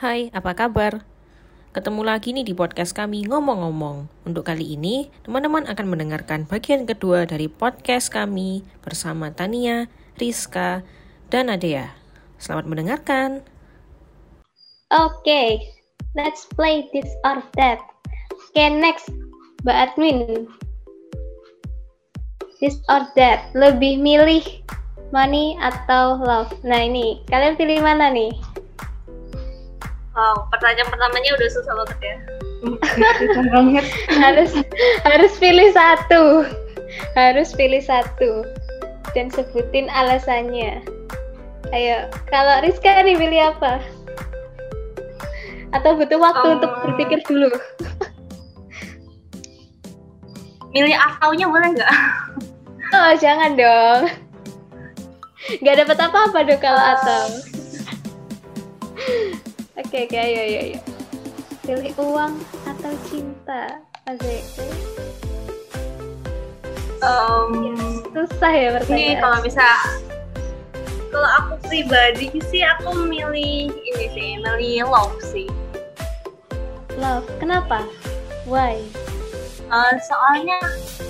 Hai, apa kabar? Ketemu lagi nih di podcast kami Ngomong-Ngomong. Untuk kali ini, teman-teman akan mendengarkan bagian kedua dari podcast kami bersama Tania, Rizka, dan Adea. Selamat mendengarkan. Oke, let's play this or that. Oke, next. Mbak Admin. This or that. Lebih milih money atau love? Nah ini, kalian pilih mana nih? Wow, pertanyaan pertamanya udah susah banget ya. banget. harus harus pilih satu. Harus pilih satu. Dan sebutin alasannya. Ayo, kalau Rizka nih pilih apa? Atau butuh waktu um, untuk berpikir dulu? Milih ataunya boleh nggak? Oh, jangan dong. Nggak dapat apa-apa dong kalau atau. Oke, oke, ayo, ayo, ayo. Pilih uang atau cinta, Asik. Um, susah ya pertanyaan. Nih, kalau bisa kalau aku pribadi sih aku milih ini sih, milih love sih. Love, kenapa? Why? Uh, soalnya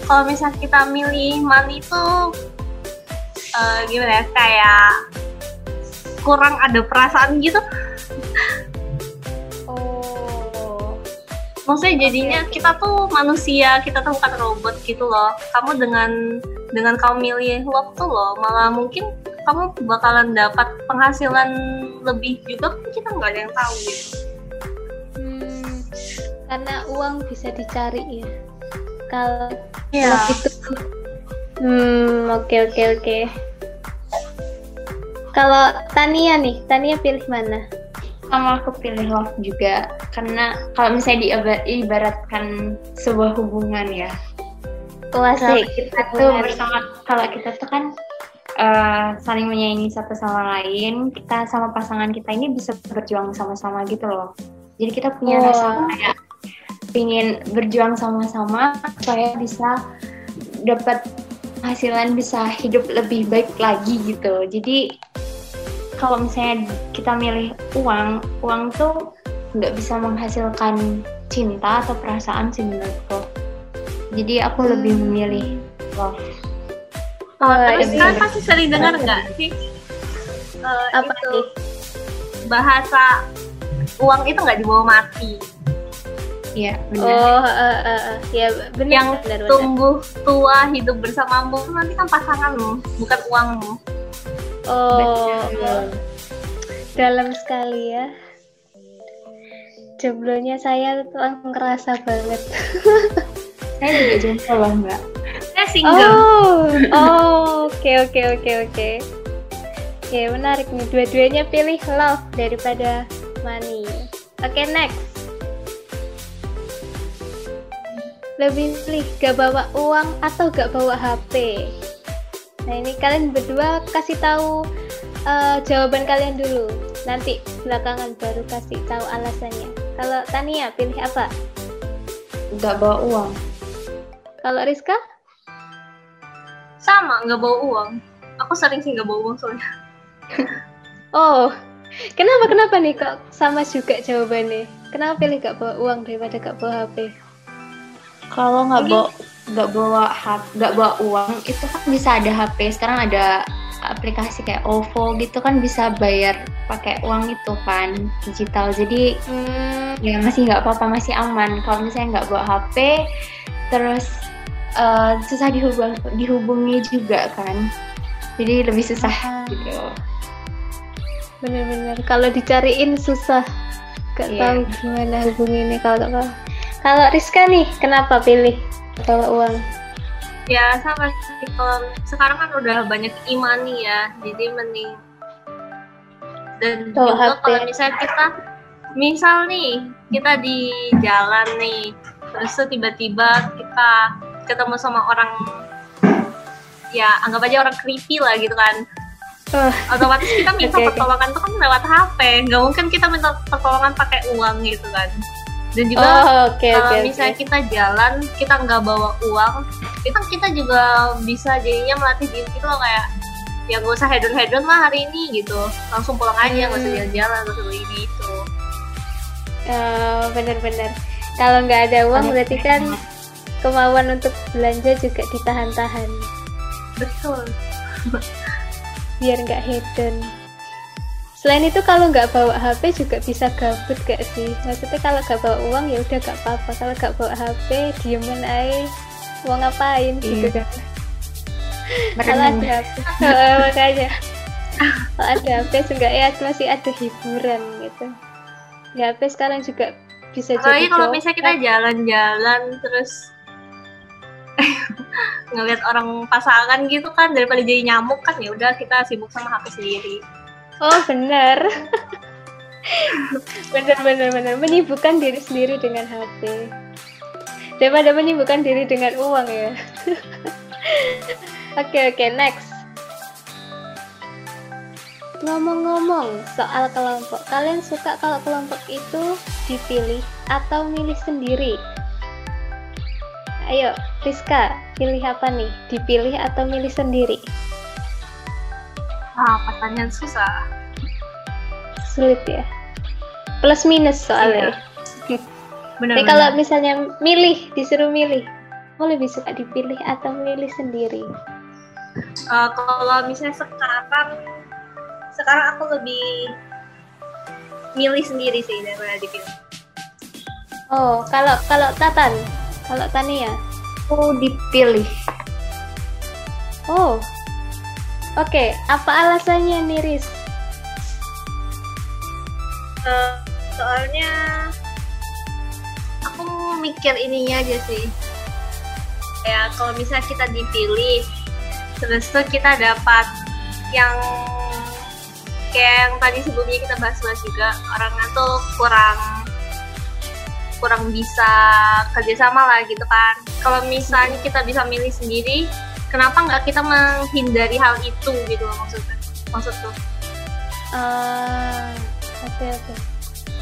kalau misal kita milih money itu uh, gimana ya kayak kurang ada perasaan gitu maksudnya jadinya okay, kita tuh manusia kita tuh bukan robot gitu loh. Kamu dengan dengan kamu milih love tuh loh malah mungkin kamu bakalan dapat penghasilan lebih juga kita nggak ada yang tahu gitu hmm, karena uang bisa dicari ya. Kalau yeah. itu hmm oke okay, oke okay, oke. Okay. kalau Tania nih Tania pilih mana sama aku pilih love juga. Karena kalau misalnya diibaratkan sebuah hubungan ya. Klasik. kita tuh bersama kalau kita tuh kan uh, saling menyayangi satu sama lain kita sama pasangan kita ini bisa berjuang sama-sama gitu loh. Jadi kita punya oh. rasa kayak ingin berjuang sama-sama supaya bisa dapat hasilan bisa hidup lebih baik lagi gitu. Jadi kalau misalnya kita milih uang, uang tuh nggak bisa menghasilkan cinta atau perasaan sih menurutku. Jadi aku hmm. lebih memilih love. Oh, terus kan pasti sering dengar nggak sih uh, Apa itu nih? bahasa uang itu nggak dibawa mati. Iya, benar. Oh, uh, uh, uh. ya benar. Yang benar, tumbuh tua hidup bersamamu nanti kan pasanganmu, bukan uangmu. Oh, dalam sekali ya. Jomblonya saya langsung kerasa banget. saya juga jomblo loh mbak. Saya single. Oh, oh, oke oke oke oke. Oke, menarik nih. Dua-duanya pilih love daripada money. Oke, okay, next. Lebih pilih gak bawa uang atau gak bawa HP? Nah ini kalian berdua kasih tahu uh, jawaban kalian dulu. Nanti belakangan baru kasih tahu alasannya. Kalau Tania pilih apa? Gak bawa uang. Kalau Rizka? Sama, nggak bawa uang. Aku sering sih nggak bawa uang soalnya. oh, kenapa kenapa nih kok sama juga jawabannya? Kenapa pilih gak bawa uang daripada gak bawa HP? Kalau nggak bawa nggak bawa nggak bawa uang itu kan bisa ada HP. Sekarang ada aplikasi kayak OVO gitu kan bisa bayar pakai uang itu kan digital. Jadi hmm, ya masih nggak apa-apa masih aman. Kalau misalnya nggak bawa HP, terus uh, susah dihubung dihubungi juga kan. Jadi lebih susah ah. gitu. Bener-bener kalau dicariin susah. Gak yeah. tahu gimana hubunginnya kalau kalau Rizka nih kenapa pilih kalau uang? Ya sama sih kalau sekarang kan udah banyak imani ya, jadi mending dan oh, juga kalau misalnya kita misal nih kita di jalan nih terus tiba-tiba kita ketemu sama orang ya anggap aja orang creepy lah gitu kan. Uh, otomatis kita minta okay, pertolongan okay. tuh kan lewat HP nggak mungkin kita minta pertolongan pakai uang gitu kan dan juga oh, okay, kalau okay, misalnya okay. kita jalan kita nggak bawa uang itu kita juga bisa jadinya melatih diri kita loh kayak ya gak usah hedon hedon lah hari ini gitu langsung pulang aja nggak hmm. usah jalan-jalan nggak usah ini itu Oh, bener-bener. Kalau nggak ada uang berarti kan kemauan untuk belanja juga ditahan-tahan. Betul. Biar nggak hedon. Selain itu kalau nggak bawa HP juga bisa gabut gak sih? Maksudnya kalau nggak bawa uang ya udah gak apa-apa. Kalau nggak bawa HP diemen aja. Mau ngapain gitu Iya. kan? Kalau ada HP, Oh, makanya. Kalau ada HP seenggaknya masih ada hiburan gitu. Ya HP sekarang juga bisa Apalagi jadi kalau misalnya kita jalan-jalan terus ngelihat orang pasangan gitu kan daripada jadi nyamuk kan ya udah kita sibuk sama HP sendiri. Oh benar. benar benar benar menyibukkan diri sendiri dengan HP. Daripada menyibukkan diri dengan uang ya. Oke oke next. Ngomong-ngomong soal kelompok, kalian suka kalau kelompok itu dipilih atau milih sendiri? Ayo, Rizka, pilih apa nih? Dipilih atau milih sendiri? Ah, pertanyaan susah. Sulit ya. Plus minus soalnya. Benar. Tapi kalau misalnya milih, disuruh milih, mau lebih suka dipilih atau milih sendiri? Eh, kalau misalnya sekarang sekarang aku lebih milih sendiri sih daripada dipilih. Oh, kalau kalau Tatan, kalau Tania, Aku dipilih. oh, oke, apa alasannya nih Riz? Eh, soalnya aku mikir ininya aja sih. Ya kalau misalnya kita dipilih, terus tuh kita dapat yang kayak yang tadi sebelumnya kita bahas-bahas juga orangnya tuh kurang kurang bisa kerjasama lah gitu kan. Kalau misalnya kita bisa milih sendiri, kenapa nggak kita menghindari hal itu gitu loh maksudnya? Maksudku. Ah, oke oke,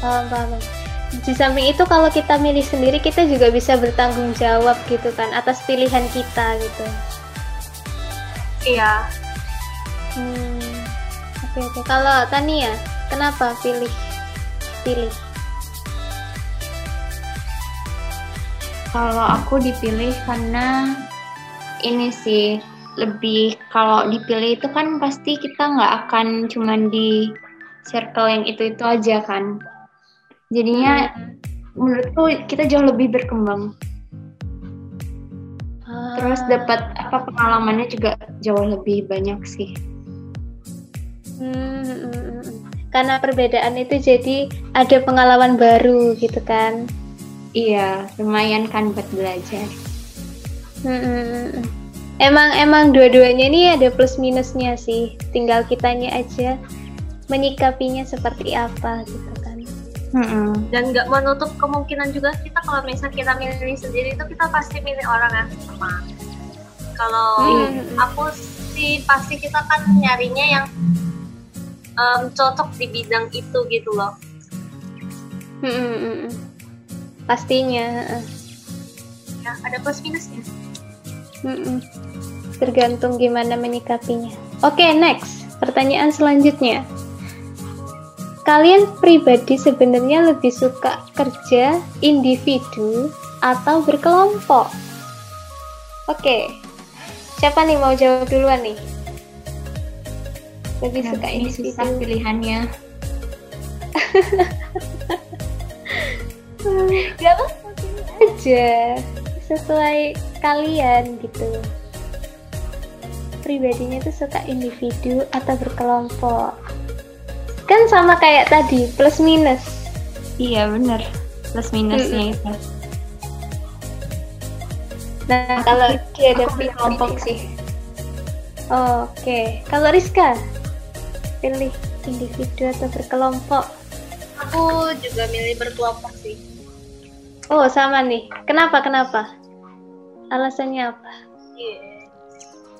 paham paham. Di samping itu kalau kita milih sendiri, kita juga bisa bertanggung jawab gitu kan atas pilihan kita gitu. Iya, Hmm, oke oke. Kalau Tania, kenapa pilih pilih? Kalau aku dipilih karena ini sih lebih kalau dipilih itu kan pasti kita nggak akan cuman di circle yang itu itu aja kan. Jadinya menurutku kita jauh lebih berkembang. Ah, Terus dapat apa pengalamannya juga jauh lebih banyak sih. Hmm, hmm, hmm, hmm. Karena perbedaan itu jadi ada pengalaman baru gitu kan. Iya, lumayan kan buat belajar. Hmm, hmm, hmm, hmm. Emang emang dua-duanya ini ada plus minusnya sih. Tinggal kitanya aja menyikapinya seperti apa gitu kan. Mm-mm. dan nggak menutup kemungkinan juga kita kalau misalnya kita milih sendiri itu kita pasti milih orang yang sama kalau Hmm. aku sih pasti kita kan nyarinya yang em, cocok di bidang itu gitu loh Hmm, hmm, hmm, hmm. Pastinya. ya ada plus minusnya Hmm. Tergantung gimana menyikapinya. Oke, next. Pertanyaan selanjutnya. Kalian pribadi sebenarnya lebih suka kerja individu atau berkelompok? Oke. Siapa nih mau jawab duluan nih? Lebih suka ini individu. susah pilihannya. Gak apa-apa aja sesuai kalian gitu. Pribadinya tuh suka individu atau berkelompok. Kan sama kayak tadi plus minus. Iya bener. Plus minusnya itu. Nah kalau dia ada Aku berkelompok sih. Oke, kalau Rizka pilih individu atau berkelompok? aku juga milih berkelompok sih Oh sama nih. Kenapa kenapa? Alasannya apa? Iya.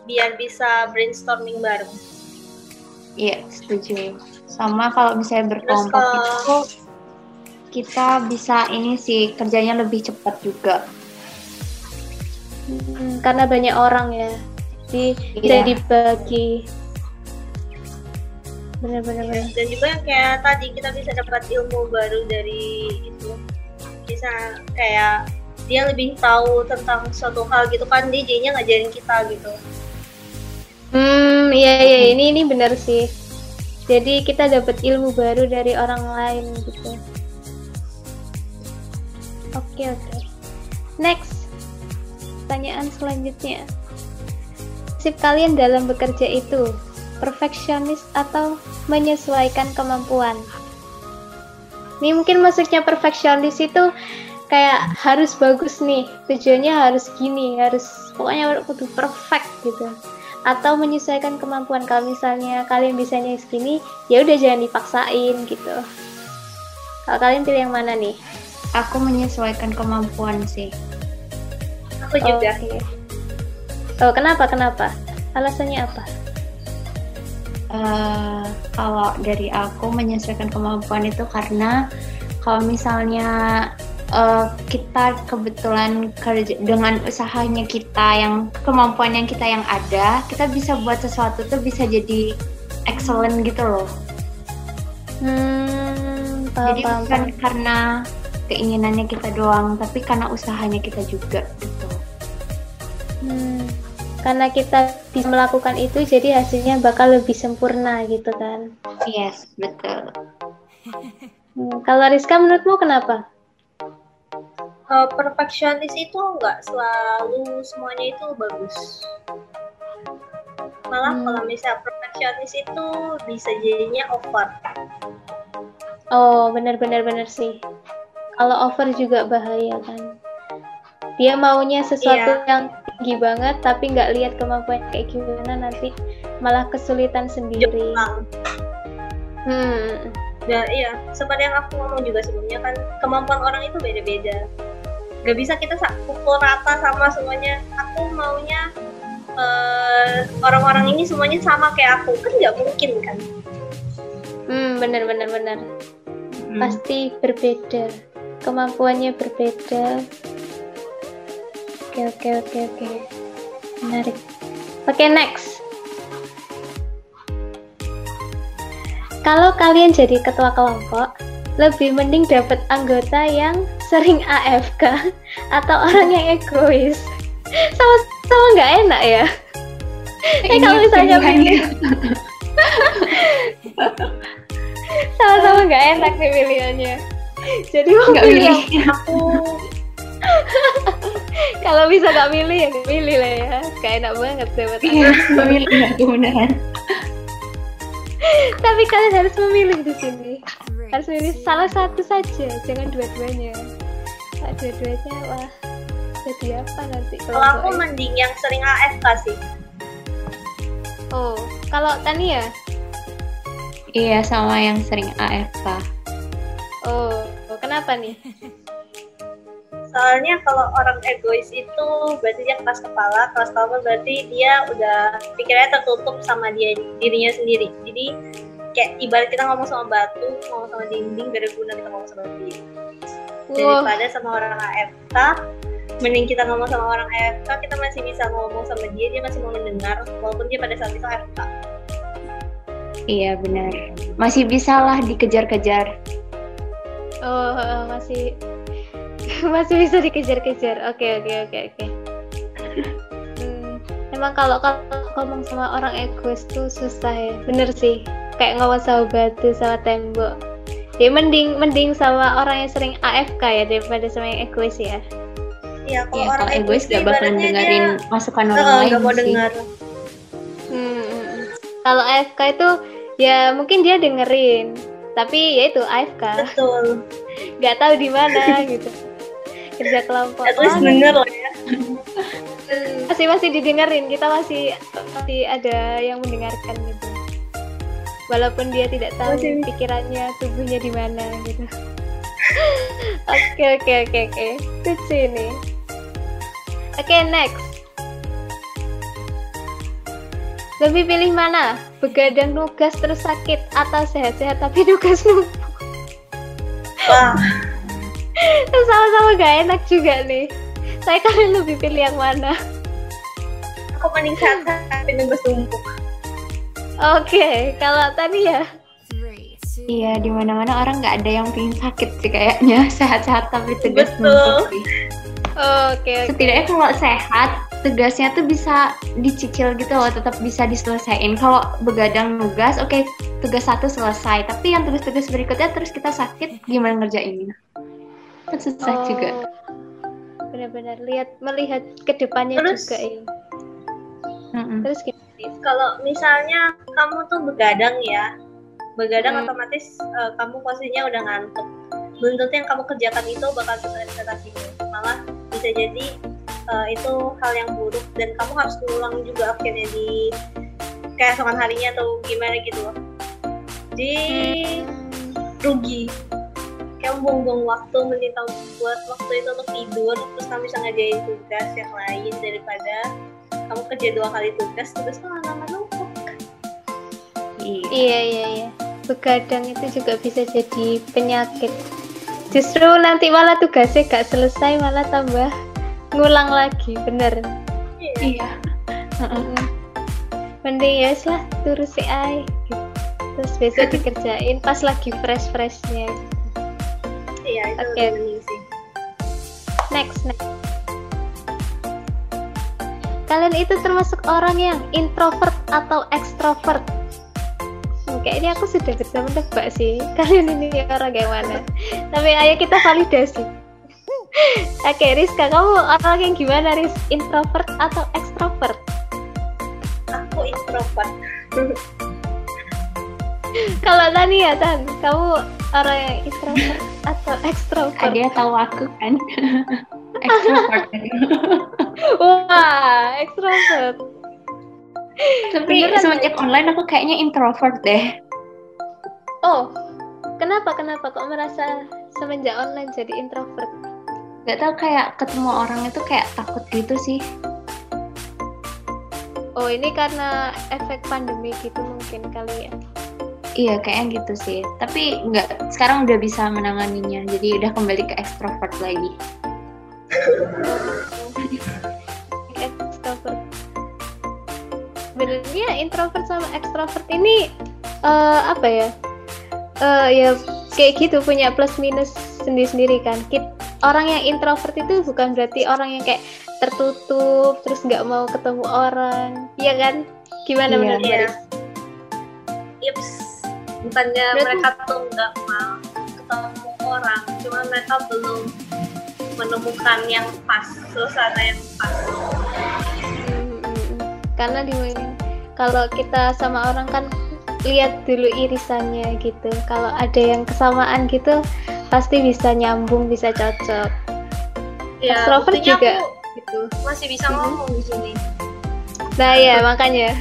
biar bisa brainstorming bareng Iya, setuju. Sama kalau misalnya berkelompok kalau- itu kita bisa ini sih kerjanya lebih cepat juga. Hmm, karena banyak orang ya. Jadi bisa Iya. dibagi. benar-benar dan juga yang kayak tadi kita bisa dapat ilmu baru dari itu bisa kayak dia lebih tahu tentang suatu hal gitu kan dia jadinya ngajarin kita gitu. Hmm iya iya ini ini benar sih. Jadi kita dapat ilmu baru dari orang lain gitu. Oke oke. Next pertanyaan selanjutnya. Sip kalian dalam bekerja itu perfeksionis atau menyesuaikan kemampuan? Ini mungkin maksudnya perfeksionis itu kayak harus bagus nih tujuannya harus gini harus pokoknya kudu perfect gitu. Atau menyesuaikan kemampuan kalau misalnya kalian bisanya segini ya udah jangan dipaksain gitu. Kalau kalian pilih yang mana nih? Aku menyesuaikan kemampuan sih. Aku juga. Okay. oh kenapa kenapa? Alasannya apa? Uh, kalau dari aku menyesuaikan kemampuan itu karena kalau misalnya uh, kita kebetulan kerja dengan usahanya kita yang kemampuan yang kita yang ada kita bisa buat sesuatu tuh bisa jadi excellent gitu loh. Hmm, paham, jadi paham, bukan paham. karena keinginannya kita doang tapi karena usahanya kita juga gitu. Hmm, karena kita bisa melakukan itu jadi hasilnya bakal lebih sempurna gitu kan? Yes betul. Hmm, kalau Rizka menurutmu kenapa uh, perfeksionis itu nggak selalu semuanya itu bagus. Malah hmm. kalau misalnya perfeksionis itu bisa jadinya over. Oh benar-benar benar sih. Kalau over juga bahaya kan? Dia maunya sesuatu yeah. yang tinggi banget tapi nggak lihat kemampuan kayak gimana nanti malah kesulitan sendiri. Jepang. hmm. Ya iya seperti yang aku ngomong juga sebelumnya kan kemampuan orang itu beda-beda gak bisa kita pukul rata sama semuanya. Aku maunya uh, orang-orang ini semuanya sama kayak aku. Kan nggak mungkin kan? Hmm benar benar benar. Hmm. pasti berbeda. Kemampuannya berbeda. Oke oke oke oke. Menarik. Oke okay, next. Kalau kalian jadi ketua kelompok lebih mending dapat anggota yang sering AFK atau orang yang egois. Sama-sama nggak enak ya? Eh kalau misalnya pilih sama-sama nggak enak nih pilihannya jadi mau nggak pilih aku. Kalau bisa nggak pilih ya pilih lah ya. Gak enak banget dapat iya pilih aku beneran tapi kalian harus memilih di sini. Harus milih salah satu saja jangan dua-duanya kalau dua-duanya wah jadi apa nanti kalau aku mending yang sering AFK sih. Oh kalau Tania iya sama yang sering AFK oh kenapa nih? Soalnya kalau orang egois itu berarti dia keras kepala keras kepala berarti dia udah pikirannya tertutup sama dia dirinya sendiri. Jadi kayak ibarat kita ngomong sama batu ngomong sama dinding gak ada guna kita ngomong sama dia. Daripada sama orang AFK mending kita ngomong sama orang AFK kita masih bisa ngomong sama dia dia masih mau mendengar walaupun dia pada saat itu AFK iya benar. Masih bisa lah dikejar-kejar. Oh masih masih bisa dikejar-kejar. Oke oke oke oke. Hmm, emang kalau kalau ngomong sama orang egois tuh susah ya. Bener sih. Kayak ngomong sama batu sama tembok ya mending mending sama orang yang sering AFK ya daripada sama yang egois ya Iya, kalau ya, orang egois gak bakal dengerin dia, masukan orang uh, lain gak mau dengar. Hmm, hmm, hmm, kalau AFK itu ya mungkin dia dengerin, tapi ya itu AFK. Betul. Gak tahu di mana gitu. Kerja kelompok. At least denger lah ya. masih masih didengerin, kita masih masih ada yang mendengarkan gitu walaupun dia tidak tahu Masih. pikirannya tubuhnya di mana gitu. Oke oke oke oke. Lucu ini oke okay, next. Lebih pilih mana? Begadang nugas terus sakit atau sehat-sehat tapi nugas numpuk? Wah. Sama-sama gak enak juga nih. Saya kalian lebih pilih yang mana? Aku mending sehat tapi nugas numpuk Oke, kalau tadi ya. Iya, di mana-mana orang nggak ada yang pingin sakit sih kayaknya. Sehat-sehat tapi tegas Betul. sih. Oke, oke. Setidaknya kalau sehat, tegasnya tuh bisa dicicil gitu loh, tetap bisa diselesaikan. Kalau begadang nugas, oke, tugas satu selesai. Tapi yang tugas-tugas berikutnya terus kita sakit, gimana ngerjainnya? Kan susah Oh, juga. Benar-benar lihat melihat ke depannya Terus- juga ya. Mm-mm. Terus gimana? Kalau misalnya kamu tuh begadang ya, begadang Hmm. otomatis eh, kamu posisinya udah ngantuk. Tentu yang kamu kerjakan itu bakal sesuai ekspektasimu. Malah bisa jadi eh, itu hal yang buruk dan kamu harus ngulang juga akhirnya di keesokan harinya atau gimana gitu loh. Di rugi. Kamu buang-buang waktu, mending kamu buat waktu itu untuk tidur, terus kamu bisa ngerjain tugas yang lain daripada kamu kerja dua kali tugas, tugas tuh lama-lama numpuk. Iya. Iya, iya, iya. Begadang itu juga bisa jadi penyakit. Justru nanti malah tugasnya gak selesai, malah tambah ngulang lagi, bener. Iya. Heeh. Mm. Mending ya lah, terus si ai. gitu. Terus besok dikerjain pas lagi fresh-freshnya. Iya, itu mending sih. Next, next. Kalian itu termasuk orang yang introvert atau extrovert? Hmm, kayaknya aku sudah bisa menebak sih. Kalian ini orang yang mana? Tapi ayo kita validasi. Oke, Rizka, kamu orang yang gimana, Riz? Introvert atau extrovert? Aku introvert. Kalau Tania, Tan, kamu orang yang introvert atau extrovert? Dia tahu aku kan. Extrovert. Wah, extrovert. Tapi Beneran, semenjak online aku kayaknya introvert deh. Oh, kenapa kenapa kok merasa semenjak online jadi introvert? Gak tau kayak ketemu orang itu kayak takut gitu sih. Oh, ini karena efek pandemi gitu mungkin kali ya. Iya kayaknya gitu sih. Tapi nggak sekarang udah bisa menanganinya. Jadi udah kembali ke extrovert lagi. Extrovert. Sebenarnya introvert sama extrovert ini eh, apa ya? Eh, ya kayak gitu punya plus minus sendiri-sendiri kan. Kit- orang yang introvert itu bukan berarti orang yang kayak tertutup terus nggak mau ketemu orang, iya kan? Gimana Iya. menurut. Baris? Yups. Bukannya Berarti- mereka tuh nggak mau ketemu orang, cuma mereka belum menemukan yang pas, suasana yang pas. Hmm, karena di kalau kita sama orang kan lihat dulu irisannya gitu kalau ada yang kesamaan gitu pasti bisa nyambung bisa cocok Ya, Extrovert juga. aku gitu masih bisa Mhm. ngomong di sini. nah ya makanya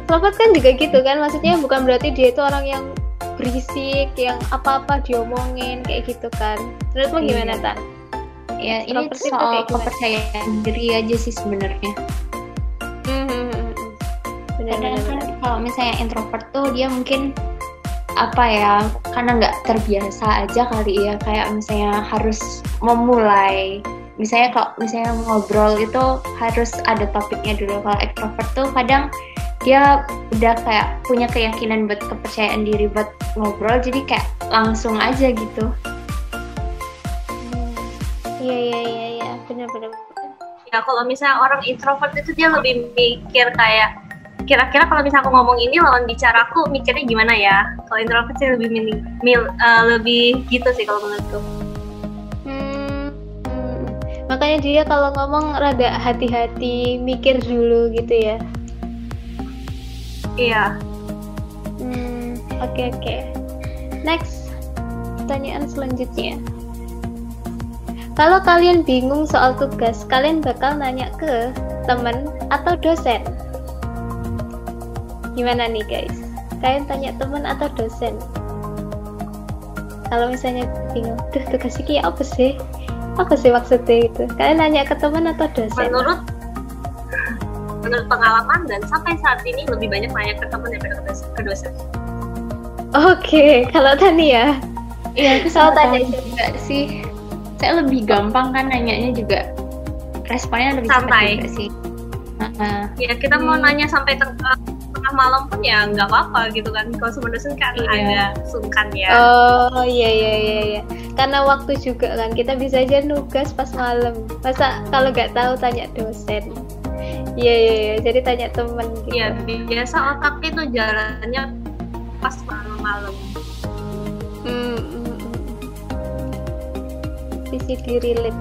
Extrovert kan juga gitu kan maksudnya bukan berarti dia itu orang yang berisik yang apa-apa diomongin kayak gitu kan menurutmu gimana Iya. Tan? Ya ini soal kepercayaan diri aja sih sebenarnya. Hmm, hmm, hmm, Kadang kan kalau misalnya introvert tuh dia mungkin apa ya karena nggak terbiasa aja kali ya kayak misalnya harus memulai misalnya kalau misalnya ngobrol itu harus ada topiknya dulu kalau extrovert tuh kadang dia udah kayak punya keyakinan buat kepercayaan diri buat ngobrol jadi kayak langsung aja gitu Hmm. Iya iya iya iya benar benar. Ya kalau misalnya orang introvert itu dia lebih mikir kayak kira-kira kalau misalnya aku ngomong ini lawan bicara aku mikirnya gimana ya? Kalau introvert sih lebih mil, mil eh, lebih gitu sih kalau menurutku. Hmm, hmm. Makanya dia kalau ngomong rada hati-hati, mikir dulu gitu ya. Iya. Hmm, oke oke. Next, pertanyaan selanjutnya. Kalau kalian bingung soal tugas, kalian bakal nanya ke temen atau dosen? Gimana nih guys? Kalian tanya temen atau dosen? Kalau misalnya bingung, tuh tugas ini apa sih? Apa sih maksudnya itu? Kalian nanya ke temen atau dosen? Menurut menurut pengalaman dan sampai saat ini lebih banyak nanya ke teman daripada ke dosen. Ke dosen. Oke, kalau Tania, Iya, aku sama tanya juga sih. Saya lebih gampang kan nanyanya juga. Responnya lebih cepat Santai. juga sih. uh, ya kita hmm. mau nanya sampai tengah, tengah malam pun ya nggak apa-apa gitu kan kalau sama dosen kan iya. agak sungkan ya oh iya iya iya iya karena waktu juga kan kita bisa aja nugas pas malam masa kalau nggak tahu tanya dosen iya iya iya. Jadi tanya temen gitu. Iya biasa otaknya tuh jalannya pas malam-malam. Hmm, hmm, hmm. bisa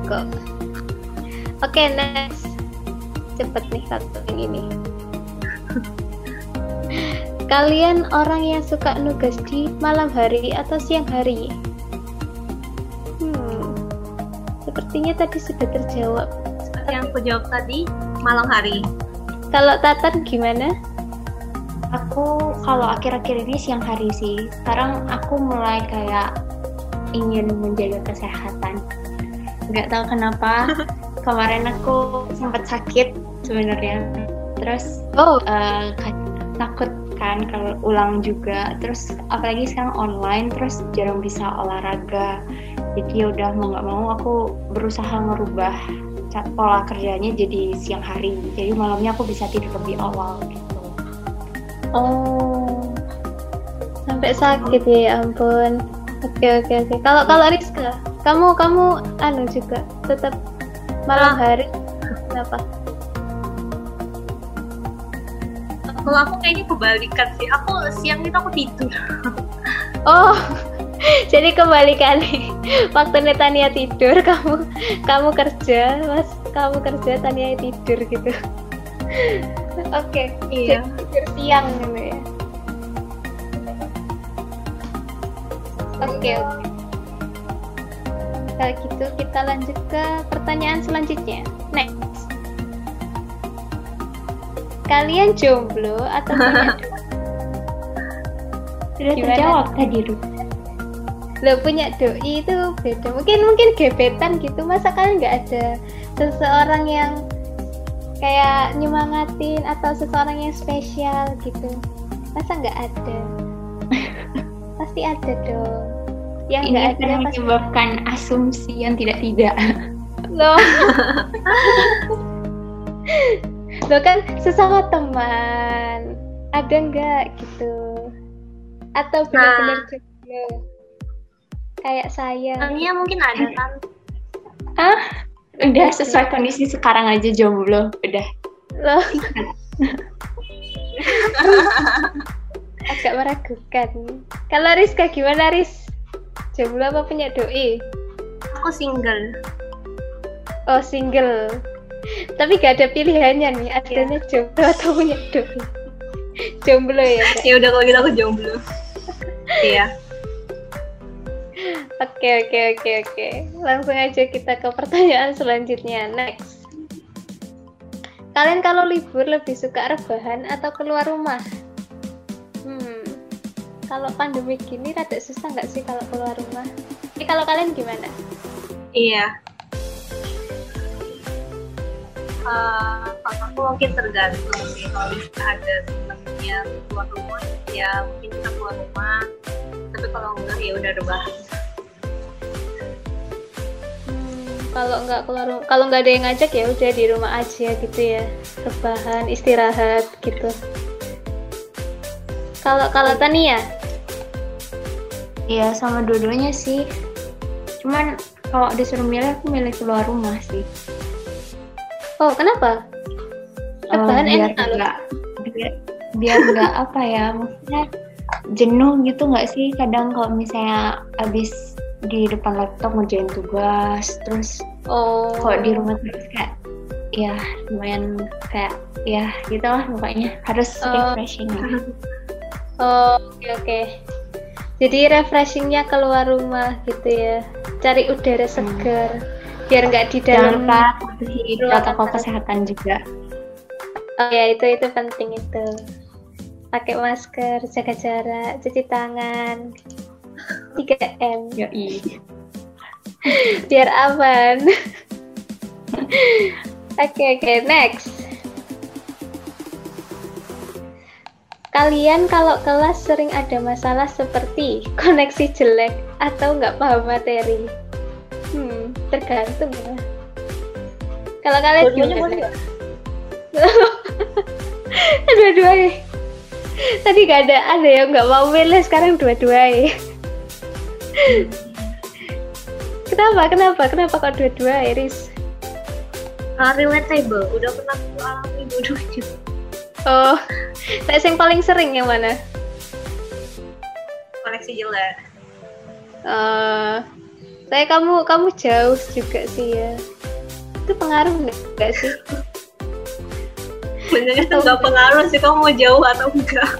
kok. Oke okay, next. Cepet nih satu yang ini. Kalian orang yang suka nugas di malam hari atau siang hari? Hmm. Sepertinya tadi sudah terjawab. Seperti yang aku jawab tadi malam hari? Kalau Tatan gimana? Aku kalau akhir-akhir ini siang hari sih. Sekarang aku mulai kayak ingin menjaga kesehatan. Nggak tahu kenapa. Kemarin aku sempat sakit sebenarnya. Terus oh. uh, takut kan kalau ulang juga. Terus apalagi sekarang online terus jarang bisa olahraga. Jadi ya udah mau nggak mau aku berusaha merubah pola kerjanya jadi siang hari. Jadi malamnya aku bisa tidur lebih awal gitu. Oh. Sampai sakit ya, ampun. Oke oke oke. Kalau kalau Rizka kamu kamu anu juga tetap malam hari kenapa? Kalau aku kayaknya kebalikan sih. Aku siang itu aku tidur. Oh jadi kebalikan nih waktu Tania tidur kamu kamu kerja mas kamu kerja Tania tidur gitu. Oke okay. iya tidur siang gitu ya. Oke okay, oke. Okay. kalau gitu kita lanjut ke pertanyaan selanjutnya. Next. Kalian jomblo atau punya Sudah terjawab tadi Ruth. Lo punya doi itu beda. Mungkin mungkin gebetan gitu. Masa kalian nggak ada seseorang yang kayak nyemangatin atau seseorang yang spesial gitu? Masa nggak ada? pasti ada dong. Yang nggak ada pasti menyebabkan asumsi yang tidak tidak. Loh. lo kan sesama teman ada nggak gitu atau benar-benar nah. Kayak saya Tania mungkin ada kan? Ah udah sesuai kondisi sekarang aja jomblo. Udah. Loh. Agak meragukan. Kalau Rizka gimana Riz? Jomblo apa punya doi? Aku single. Oh single. Tapi gak ada pilihannya nih adanya yeah. jomblo atau punya doi. Jomblo ya ya udah kalau gitu aku jomblo. Iya oke oke oke oke. Langsung aja kita ke pertanyaan selanjutnya. Next. Kalian kalau libur lebih suka rebahan atau keluar rumah? Hmm kalau pandemi gini rada susah nggak sih kalau keluar rumah? Ini kalau kalian gimana? Iya. Uh, aku mungkin tergantung sih. Kalau ada temennya keluar rumah ya mungkin kita keluar rumah tapi kalau enggak ya udah rebahan kalau nggak keluar kalau nggak ada yang ngajak ya udah di rumah aja gitu ya. Rebahan istirahat gitu. Kalau kalau Tania? Iya sama dua-duanya sih. Cuman kalau disuruh milih aku milih keluar rumah sih. Oh, kenapa? Rebahan uh, biar enak biar, biar nggak apa ya, maksudnya jenuh gitu nggak sih? Kadang kalau misalnya abis di depan laptop ngerjain tugas terus oh. kalau di rumah terus kayak ya lumayan kayak ya gitu lah pokoknya. Harus oh. refreshing. Oh oke okay, oke. Okay. jadi refreshingnya keluar rumah gitu ya. Cari udara hmm. segar hmm biar nggak di dalam protokol kesehatan juga. Oh ya itu itu penting itu pakai masker jaga jarak cuci tangan 3 m Yoi. biar aman oke oke okay, next Kalian kalau kelas sering ada masalah seperti koneksi jelek atau nggak paham materi? Hmm, tergantung ya. Kalau kalian gimana? dua-dua ya tadi gak ada ada yang nggak mau milih sekarang dua-dua ya kenapa kenapa kenapa kok dua-dua Iris uh, relatable udah pernah aku alami dua-duanya oh saya yang paling sering yang mana? Koleksi jelek. Uh, saya kamu kamu jauh juga sih ya. Itu pengaruh nggak sih sebenarnya itu nggak pengaruh sih kamu mau jauh atau enggak?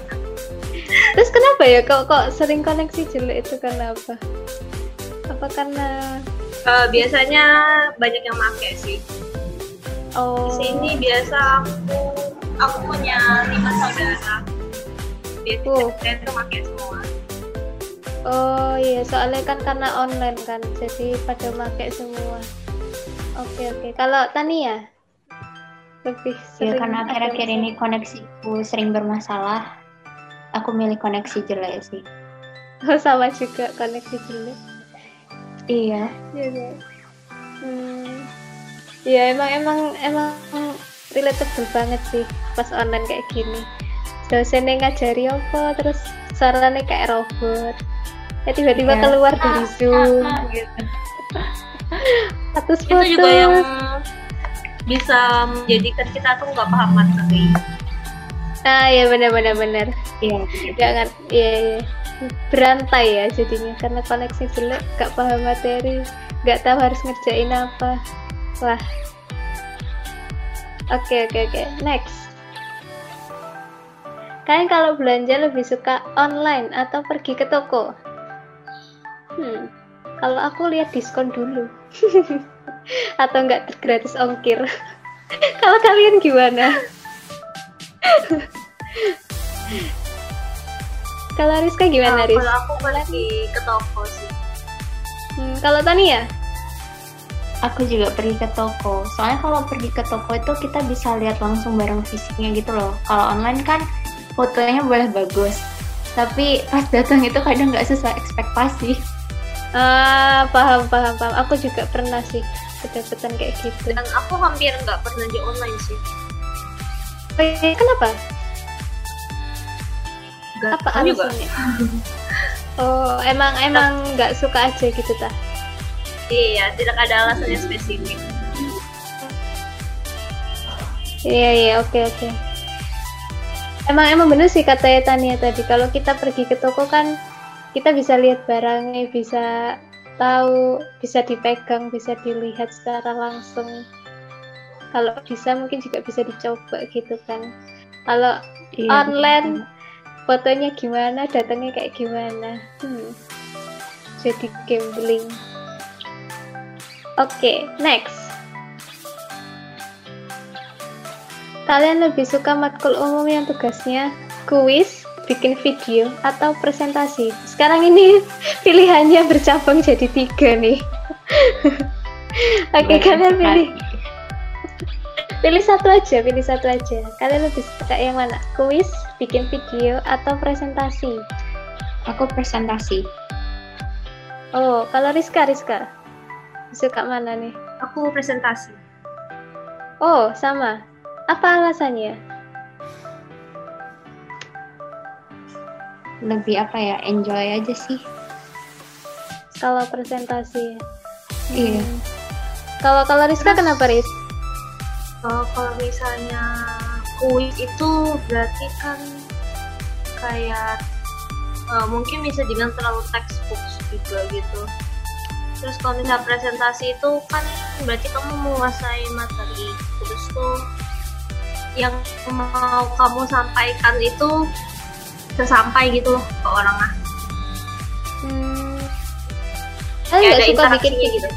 Terus kenapa ya kok kok sering koneksi jelek itu karena apa apa karena uh, biasanya banyak yang make sih. Oh. di sini biasa aku aku punya lima saudara. Biasanya Oh. tuh make semua. Oh iya soalnya kan karena online kan jadi pada pakai semua. Oke oke. Kalau Tania lebih Ya sering karena ada akhir-akhir ini koneksiku sering bermasalah, aku milih koneksi jelek sih. oh, sama juga koneksi jelek Iya. Iya, Kak. Hmm. Ya emang emang emang relatable banget sih pas online kayak gini. Dosennya ngajari apa terus suaranya kayak robot. Ya tiba-tiba Iya. keluar dari Zoom gitu. Status itu juga yang bisa menjadikan kita tuh nggak paham materi Nah, ya benar-benar benar. Iya. Jangan iya iya. Berantai ya jadinya karena koneksi jelek, gak paham materi, gak tahu harus ngerjain apa. Wah. Oke oke oke. Next. Kalian kalau belanja lebih suka online atau pergi ke toko? Hmm. Kalau aku lihat diskon dulu. atau enggak gratis ongkir. kalau kalian gimana? kalau Rizka gimana, Nah, Riz? kalau aku pergi ke toko sih Hmm, kalau Tania? Aku juga pergi ke toko. Soalnya kalau pergi ke toko itu kita bisa lihat langsung barang fisiknya gitu loh. Kalau online kan fotonya boleh bagus, tapi pas datang itu kadang nggak sesuai ekspektasi. Ah, paham, paham, paham. Aku juga pernah sih kedapetan kayak gitu. dan aku hampir nggak belanja online sih Eh, kenapa? Nggak Apa alasannya? Oh, emang emang nggak suka aja gitu tah? iya tidak ada alasannya spesifik Iya iya, oke oke. Emang emang bener sih kata Tania tadi. Kalau kita pergi ke toko kan kita bisa lihat barangnya, bisa tahu, bisa dipegang, bisa dilihat secara langsung. Kalau bisa mungkin juga bisa dicoba gitu kan. Kalau Iya, online fotonya gimana, datangnya kayak gimana. Hmm. Jadi gambling. Oke, next. Kalian lebih suka matkul umum yang tugasnya kuis, bikin video, atau presentasi? Sekarang ini pilihannya bercabang jadi tiga nih. Oke, Banyak kalian pilih pilih satu aja, pilih satu aja. Kalian lebih suka yang mana? Kuis, bikin video, atau presentasi? Aku presentasi. Oh, kalau Rizka, Rizka suka mana nih? aku presentasi Oh, sama. Apa alasannya? Lebih apa ya? Enjoy aja sih. Kalau presentasi. Iya. Hmm. Kalau kalau Rizka kenapa Riz? Oh, kalau misalnya kuis itu berarti kan kayak eh, mungkin bisa dibilang terlalu textbook juga gitu. Terus kalau misalnya presentasi itu kan berarti kamu menguasai materi. Terus tuh yang mau kamu sampaikan itu sesampai gitu loh ke orang ah. Hmm. Kalian Kayak nggak ada suka bikin gitu.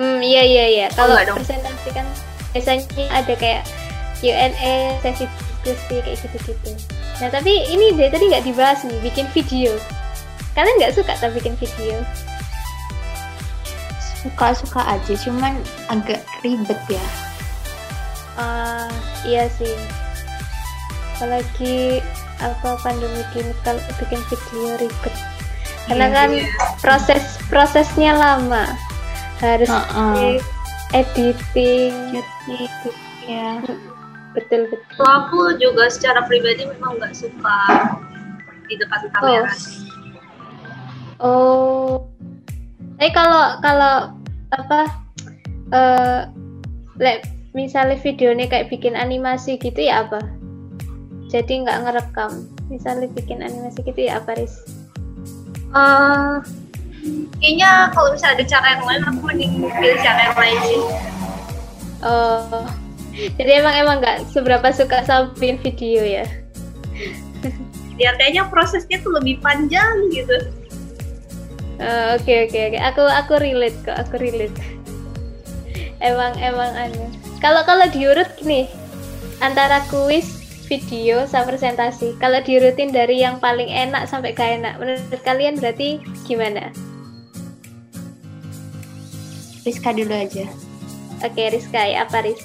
Hmm, iya iya iya. Kalau nggak dong. presentasi kan biasanya ada kayak Q&A, sesi diskusi kayak gitu-gitu. Nah tapi ini deh tadi nggak dibahas nih, bikin video. Kalian nggak suka tak bikin video? Suka-suka aja, cuman agak ribet ya. Ah, iya sih. Apalagi apa pandemi gini kalau bikin video ribet. Karena Iya, kan proses prosesnya lama. Harus Heeh. di editing. Jadi, ya. betul betul Kalau aku juga secara pribadi memang nggak suka di depan kamera. oh tapi kalau kalau apa eh like, misalnya videonya kayak bikin animasi gitu ya apa jadi nggak ngerekam misalnya bikin animasi gitu ya apa Riz? Eh, kayaknya kalau misalnya ada cara yang lain, aku mending pilih cara yang lain sih. Oh, jadi emang emang nggak seberapa suka sama bikin video ya? Biar kayaknya prosesnya tuh lebih panjang gitu. Oh, Oke oke oke, aku aku relate kok, aku relate. emang emang anu. Kalau kalau diurut nih antara kuis, video, sama presentasi. Kalau diurutin dari yang paling enak sampai gak enak, menurut kalian berarti gimana? Rizka dulu aja. Oke Rizka, ya apa Riz?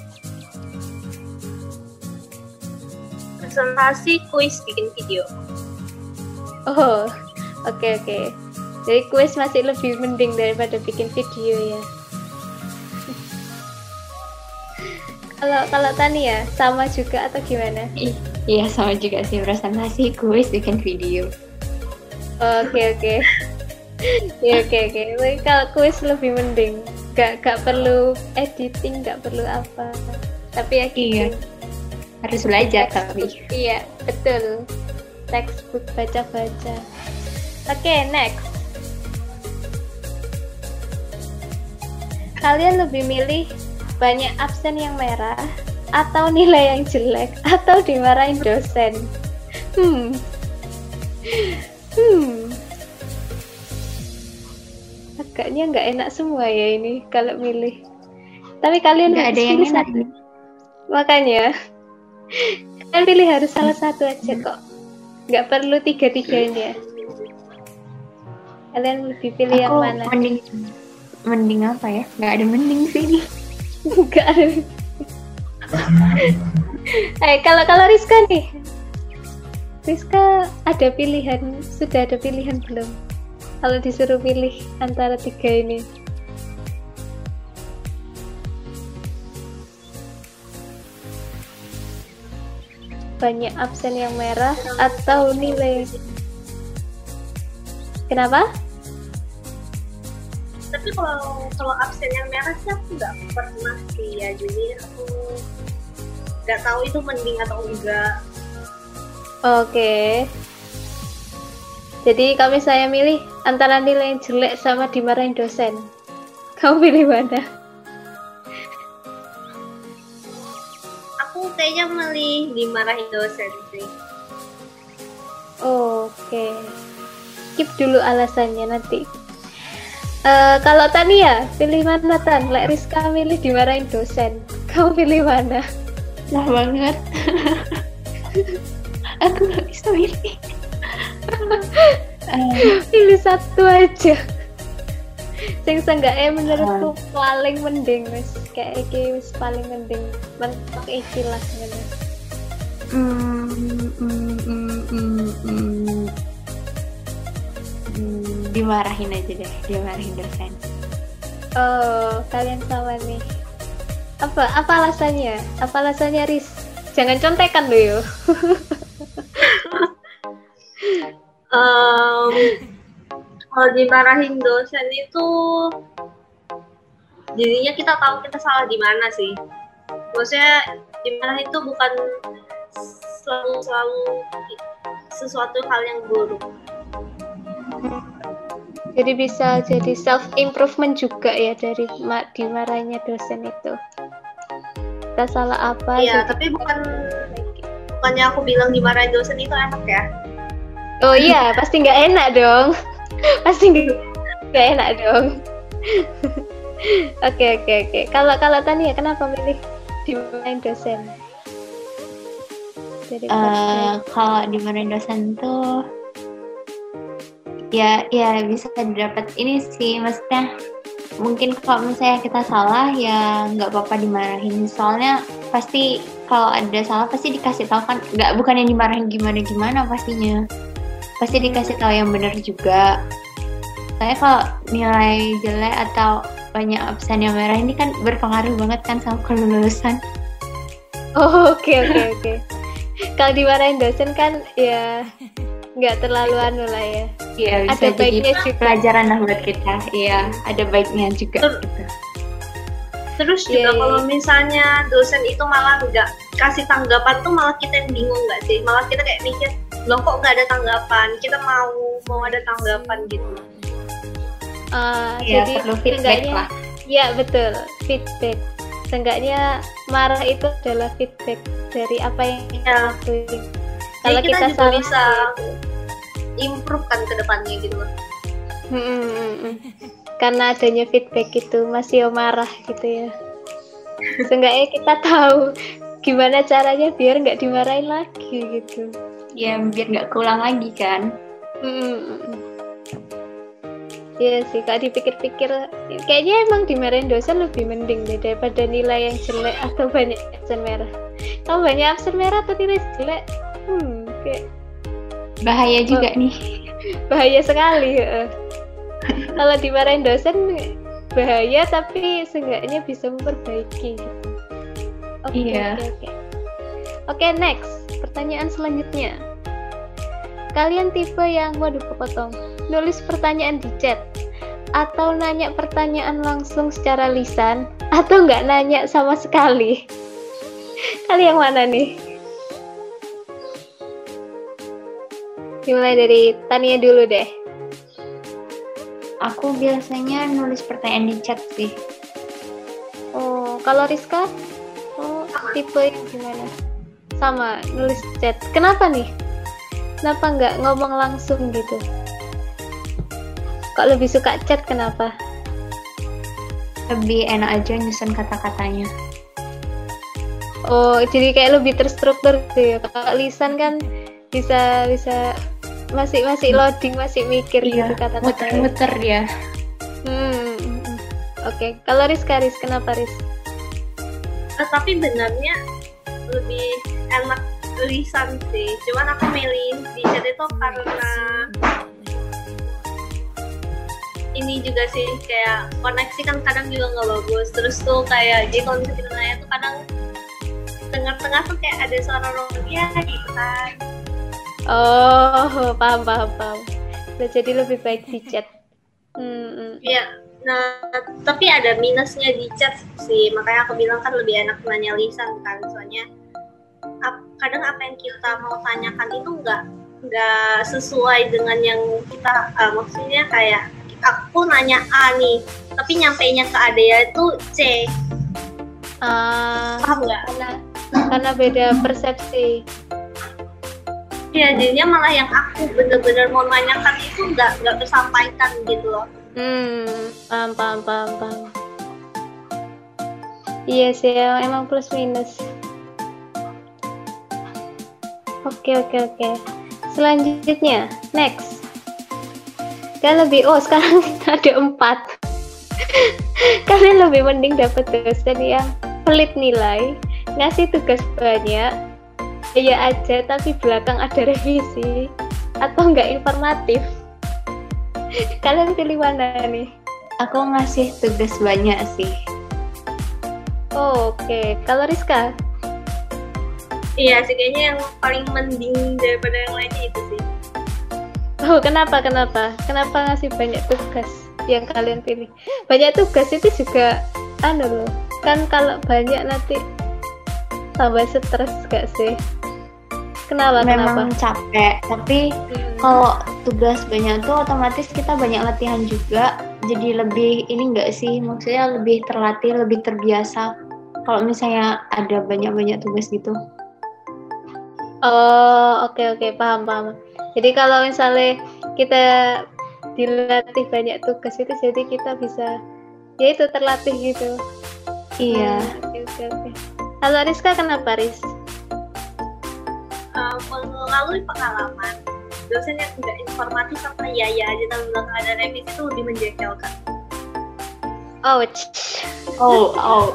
Presentasi, kuis, bikin video. Oh, oke oke. Jadi kuis masih lebih mending daripada bikin video ya. Kalau kalau Tania sama juga atau gimana? Iya sama juga sih presentasi, kuis, bikin video. Oke oke. Ya oke oke. Tapi Kalau kuis lebih mending. Gak gak perlu editing, gak perlu apa. Tapi ya gitu. Iya. Harus belajar tapi. Iya betul. Textbook baca-baca. Oke next. Kalian lebih milih banyak absen yang merah atau nilai yang jelek atau dimarahin dosen? Hmm. Hmm. Agaknya nggak enak semua ya ini kalau milih. Tapi kalian Nggak ada yang enak. satu. Makanya kalian pilih harus salah satu aja kok. Nggak perlu tiga-tiganya. Kalian lebih pilih yang Aku mana? mending mending apa ya? Nggak ada mending sih. Ada. eh kalau kalau Rizka nih, Rizka ada pilihan, sudah ada pilihan belum? Kalau disuruh pilih antara tiga ini, banyak absen yang merah atau nilai? Kenapa? Tapi kalau kalau absen yang merah sih aku nggak pernah sih ya. Jadi aku nggak tahu itu mending atau enggak. Oke. Jadi kami saya milih antara nilai yang jelek sama dimarahin dosen. Kamu pilih mana? Aku kayaknya milih dimarahin dosen sih. Oke. Keep dulu alasannya nanti. Eh, kalau Tania, pilih mana Tan? Lek Rizka milih dimarahin dosen. Kamu pilih mana? Lah banget. Aku nggak bisa milih. Eh, Pilih satu aja. Sing seenggaknya menurutku paling mending wis kayak iki wis paling mending mentok iki lah ngene. mm, mm, mm, mm, mm. Hmm, dimarahin aja deh, dimarahin dosen. Oh, kalian sama nih. Apa apa alasannya? Apa alasannya Riz? Jangan contekan lo yo. Em, kalau dimarahin dosen itu jadinya kita tahu kita salah di mana sih. Maksudnya dimarahin itu bukan selalu selalu sesuatu hal yang buruk. Jadi bisa jadi self improvement juga ya dari ma- dimarahinnya dosen itu. Kita salah apa? Iya, jadi- tapi bukan bukannya aku bilang dimarahin dosen itu enak ya. Oh iya, pasti nggak enak dong. pasti nggak nggak enak dong. Oke oke oke. Kalau kalau Tania kenapa milih dimarahin dosen? Dari Eh, kalau dimarahin dosen tuh ya ya bisa didapat ini sih maksudnya mungkin kalau misalnya kita salah ya nggak apa-apa dimarahin. Soalnya pasti kalau ada salah pasti dikasih tahu kan. Nggak bukan yang dimarahin gimana gimana pastinya. Pasti dikasih tahu yang benar juga. Saya kalau nilai jelek atau banyak absen yang merah ini kan berpengaruh banget kan sama kelulusan. Oh oke oke oke. Kalau dimarahin dosen kan ya nggak terlalu anu lah ya. Iya bisa ada baiknya juga. pelajaran lah buat kita. Iya ada baiknya juga. Ter gitu. Terus juga yeah, iya. kalau misalnya dosen itu malah nggak kasih tanggapan tuh malah kita yang bingung nggak sih? Malah kita kayak mikir loh kok nggak ada tanggapan? Kita mau mau ada tanggapan gitu. Uh, ya, jadi perlu feedback lah. Ya betul feedback. Seenggaknya marah itu adalah feedback dari apa yang kita ya. lakuin. Kalau kita, kita salah, bisa improve kan ke depannya gitu loh. Hmm. Karena adanya feedback itu masih marah gitu ya. Seenggaknya kita tahu gimana caranya biar nggak dimarahin lagi gitu. Ya biar nggak keulang lagi kan. Hmm. Iya sih, kalau dipikir-pikir kayaknya emang dimarahin dosen lebih mending deh daripada nilai yang jelek atau banyak absen merah. Kalau banyak absen merah atau nilai jelek, hmm, kayak bahaya juga oh, nih. Bahaya sekali. Ya. kalau dimarahin dosen bahaya, tapi seenggaknya bisa memperbaiki. Oke, okay, iya. oke, okay, Oke, okay, next. Pertanyaan selanjutnya. Kalian tipe yang waduh kepotong nulis pertanyaan di chat atau nanya pertanyaan langsung secara lisan atau nggak nanya sama sekali kali yang mana nih dimulai dari Tania dulu deh. Aku biasanya nulis pertanyaan di chat sih. Oh kalau Rizka? Oh tipe yang gimana? Sama nulis chat. Kenapa nih? Kenapa nggak ngomong langsung gitu? Kok lebih suka chat kenapa? Lebih enak aja nyusun kata-katanya. Oh, jadi kayak lebih terstruktur gitu ya. Kalau lisan kan bisa bisa masih masih loading, masih mikir iya, gitu kata-kata. Muter-muter ya. Hmm. Oke, okay. kalau Rizka, Riz, kenapa Riz? Uh, tapi benarnya lebih enak lisan sih. Cuman aku milih di chat itu karena ini juga sih kayak koneksi kan kadang juga nggak bagus terus tuh kayak jadi kalau misalnya tuh kadang tengah-tengah tuh kayak ada suara ya gitu kan oh paham paham paham. Nah, jadi lebih baik di chat. Hmm, iya. Nah tapi ada minusnya di chat sih. Makanya aku bilang kan lebih enak nanya lisan kan. Soalnya kadang apa yang kita mau tanyakan itu nggak nggak sesuai dengan yang kita uh, maksudnya kayak aku nanya A nih tapi nyampainya ke Adea itu C. Uh, paham nggak? karena karena beda persepsi ya jadinya malah yang aku bener-bener mau nanyakan itu nggak nggak tersampaikan gitu loh. Hmm paham paham paham paham. Iya sih emang plus minus. Oke oke oke. Selanjutnya next. Kalian lebih oh sekarang ada empat. Kalian lebih mending dapat dosen yang pelit nilai ngasih tugas banyak ya aja tapi belakang ada revisi atau enggak informatif kalian pilih mana nih aku ngasih tugas banyak sih oh, oke okay. kalau Rizka iya sih kayaknya yang paling mending daripada yang lainnya itu sih Oh, kenapa? Kenapa? Kenapa ngasih banyak tugas yang kalian pilih? Banyak tugas itu juga anu loh. Kan kalau banyak nanti tambah stres gak sih? Kenapa? Memang kenapa? capek, tapi hmm. kalau tugas banyak tuh otomatis kita banyak latihan juga. Jadi lebih ini enggak sih? Maksudnya lebih terlatih, lebih terbiasa. Kalau misalnya ada banyak-banyak tugas gitu. Oh, oke okay, oke, okay. paham paham. Jadi kalau misalnya kita dilatih banyak tugas itu jadi kita bisa ya itu terlatih gitu. Iya. Hmm, oke oke oke. Kalau Rizka kenapa Riz? Uh, melalui pengalaman dosen yang tidak informatif sama ya ya aja tapi bilang ada revisi itu lebih menjengkelkan. Ouch. Oh, oh.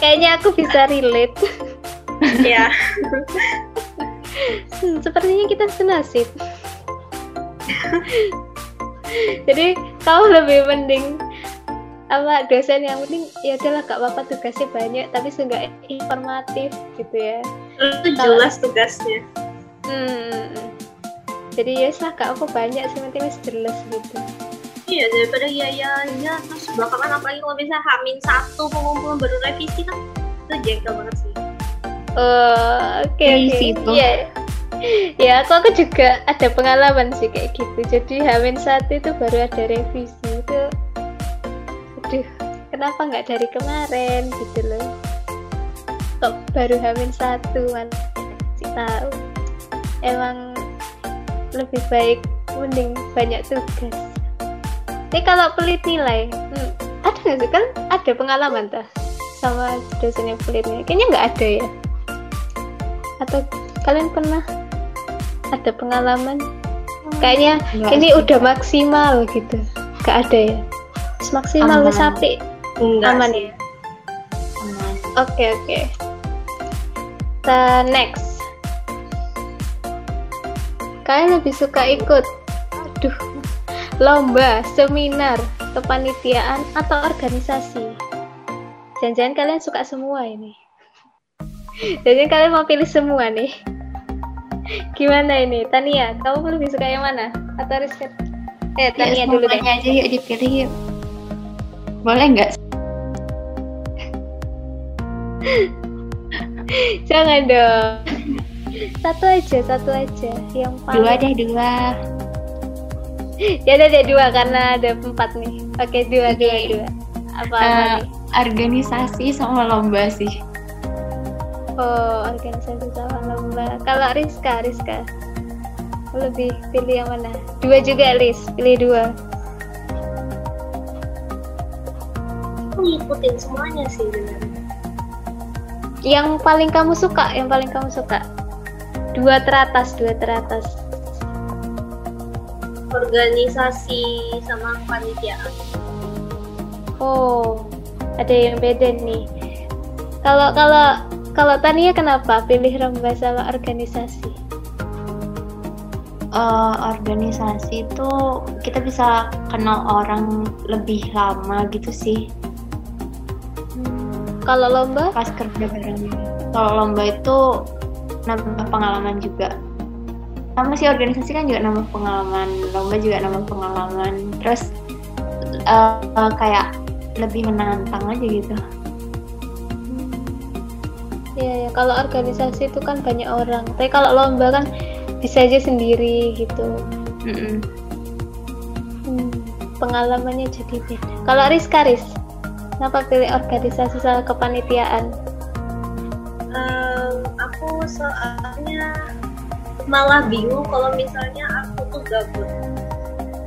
Kayaknya aku bisa relate. Ya. hmm, sepertinya kita senasib jadi kau lebih mending apa dosen yang penting ya udahlah gak apa-apa tugasnya banyak tapi seenggak informatif gitu ya itu jelas tugasnya. Hmm, jadi ya sah gak apa banyak sih penting jelas gitu. Iya daripada ya ya ya terus belakangan apalagi kalau bisa hamin satu pengumpulan baru revisi kan? Itu jengkel banget sih. Oh oke okay, oke. okay. iya. Ya aku aku juga ada pengalaman sih kayak gitu. Jadi hamin satu itu baru ada revisi. Itu aduh kenapa nggak dari kemarin gitu loh kok baru hamin satu sih tahu. Emang lebih baik mending banyak tugas. Ini kalau pelit nilai hmm, ada nggak sih? Kan ada pengalaman tuh sama dosen yang pelit nilai. Kayaknya nggak ada ya? Atau kalian pernah? Ada pengalaman? Kayaknya Enggak ini sih. udah maksimal gitu. Nggak ada ya? Maksimal wis apik aman ya? Oke oke. okay. Next. Kalian lebih suka ikut? Aduh. Lomba seminar kepanitiaan atau organisasi? Jangan-jangan kalian suka semua ini. Jadi kalian mau pilih semua nih. Gimana ini? Tania kamu lebih suka yang mana? Atau Rizky? Eh Tania ya, dulu deh. aja yuk dipilih yuk. Boleh nggak jangan dong. Satu aja satu aja. Yang paling dua deh dua. Ya udah deh dua karena ada empat nih. Oke dua okay. dua dua. Apa, uh, apa organisasi sama lomba sih. Oh organisasi sama lomba. Kalau Rizka Rizka. Lebih pilih yang mana? Dua juga Riz. Pilih dua. Ngikutin semuanya sih sebenarnya yang paling kamu suka yang paling kamu suka? Dua teratas dua teratas. Organisasi sama kepanitiaan oh ada yang beda nih. Kalau kalau kalau Tania kenapa pilih lomba sama organisasi? Uh, organisasi itu kita bisa kenal orang lebih lama gitu sih kalau lomba? Pas kerja bareng. Kalau lomba itu nambah pengalaman juga. Sama sih organisasi kan juga nambah pengalaman, lomba juga nambah pengalaman. Terus uh, uh, kayak lebih menantang aja gitu. Iya, ya. kalau organisasi itu kan banyak orang. Tapi kalau lomba kan bisa aja sendiri gitu. Mm -mm. Hmm, pengalamannya jadi beda. Kalau Rizka, Riz? Kenapa pilih organisasi sama kepanitiaan? Um, aku soalnya malah bingung kalau misalnya aku tuh gabut.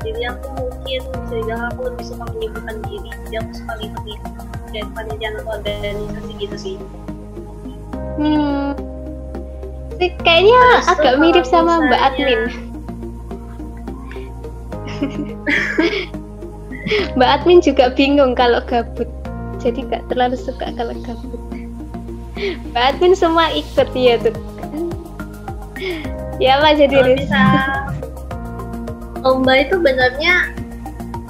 Jadi aku mungkin sehingga aku lebih suka menyibukkan diri. Jadi aku suka ngikutin dan kepanitiaan atau organisasi gitu sih. Hmm. Kayaknya Terus agak mirip sama misalnya... Mbak Admin. Mbak Admin juga bingung kalau gabut. Jadi gak terlalu suka kalau gabut. Mbak Admin semua ikut ya tuh. Ya apa jadi kalau bisa lomba itu benernya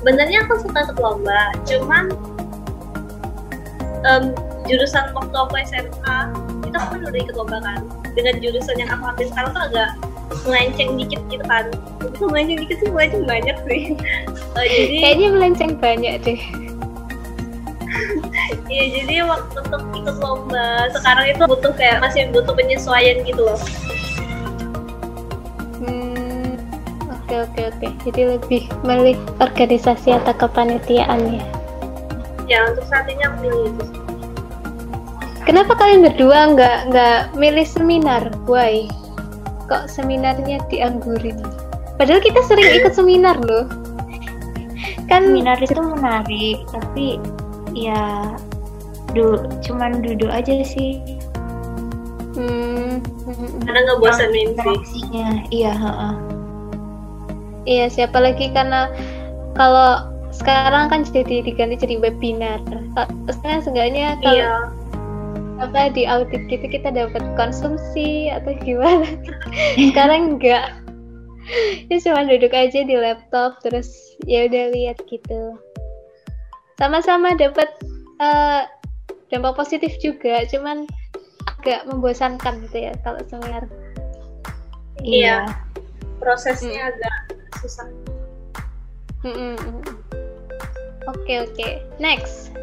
benernya aku suka ikut lomba cuman um, jurusan waktu aku SMA kita kan udah ikut lomba kan. Dengan jurusan yang aku ambil sekarang tuh agak melenceng dikit gitu kan itu melenceng dikit sih melenceng banyak sih uh, jadi kayaknya melenceng banyak deh Iya jadi waktu untuk ikut lomba sekarang itu butuh kayak masih butuh penyesuaian gitu loh. Hmm, oke oke oke. Jadi lebih milih organisasi atau kepanitiaan ya? Ya untuk saat ini aku pilih itu. Kenapa kalian berdua nggak nggak milih seminar? Why? Kok seminarnya dianggurin? Padahal kita sering ikut seminar loh. Kan seminar itu menarik, tapi ya du cuman duduk aja sih hmm karena nggak bosanin sih iya ha iya siapa lagi karena kalau sekarang kan jadi diganti jadi webinar sekarang seenggaknya kalau iya. Apa di audit gitu kita dapat konsumsi atau gimana sekarang enggak ya cuma duduk aja di laptop terus ya udah lihat gitu sama-sama dapat uh, dampak positif juga cuman agak membosankan gitu ya kalau seminar iya, iya. prosesnya hmm. agak susah oke hmm, hmm, hmm. oke okay, okay. next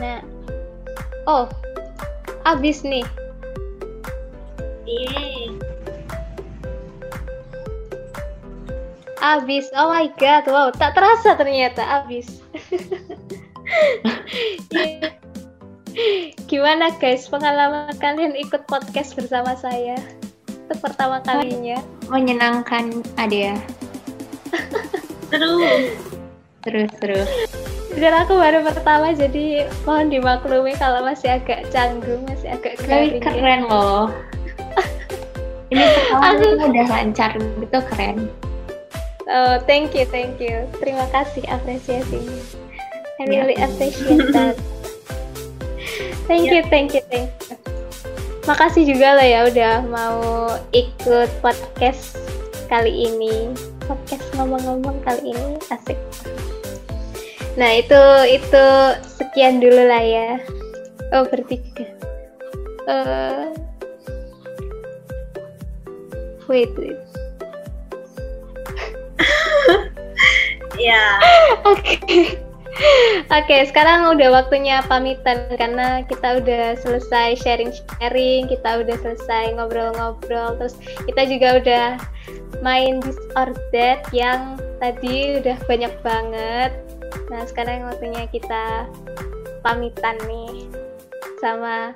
nah oh abis nih Yeay. Abis, oh my god, wow, tak terasa ternyata abis. Gimana guys, pengalaman kalian ikut podcast bersama saya? Itu pertama kalinya. Menyenangkan, Adia. Terus. Terus, terus. Dan aku baru pertama, jadi mohon dimaklumi kalau masih agak canggung, masih agak garing. keren loh. Ini pertama aku... udah lancar, itu keren. Oh, thank you, thank you. Terima kasih apresiasinya. I really appreciate that. Thank you, ya. thank you, thank you. Makasih juga lah ya udah mau ikut podcast kali ini. Podcast ngomong-ngomong kali ini asik. Nah, itu itu sekian dulu lah ya. Oh, bertiga. Uh, wait, wait. Ya. Oke. Oke, sekarang udah waktunya pamitan karena kita udah selesai sharing-sharing, kita udah selesai ngobrol-ngobrol, terus kita juga udah main this or that yang tadi udah banyak banget. Nah, sekarang waktunya kita pamitan nih sama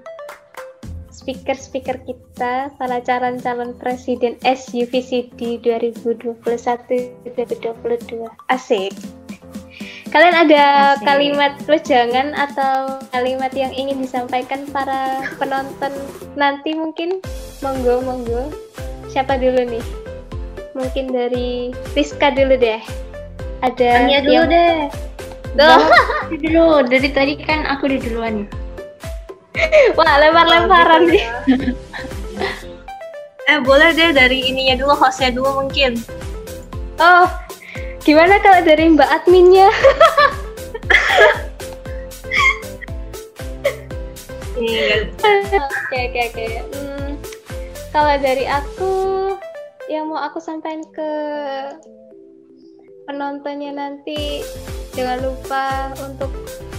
speaker-speaker kita para calon-calon presiden SUVCD 2021-2022. Asik. Kalian ada Asik. kalimat wejangan atau kalimat yang ingin disampaikan para penonton nanti mungkin? Monggo, monggo. Siapa dulu nih? Mungkin dari Rizka dulu deh. Ada Tanya dulu yang... deh. Duh. dulu, dari tadi kan aku di duluan. Wah, lempar-lemparan nih. eh, boleh deh dari ininya dulu, hostnya dulu mungkin. Oh, gimana kalau dari Mbak adminnya? Oke, oke, oke. Hmm, kalau dari aku, yang mau aku sampaikan ke penontonnya nanti, jangan lupa untuk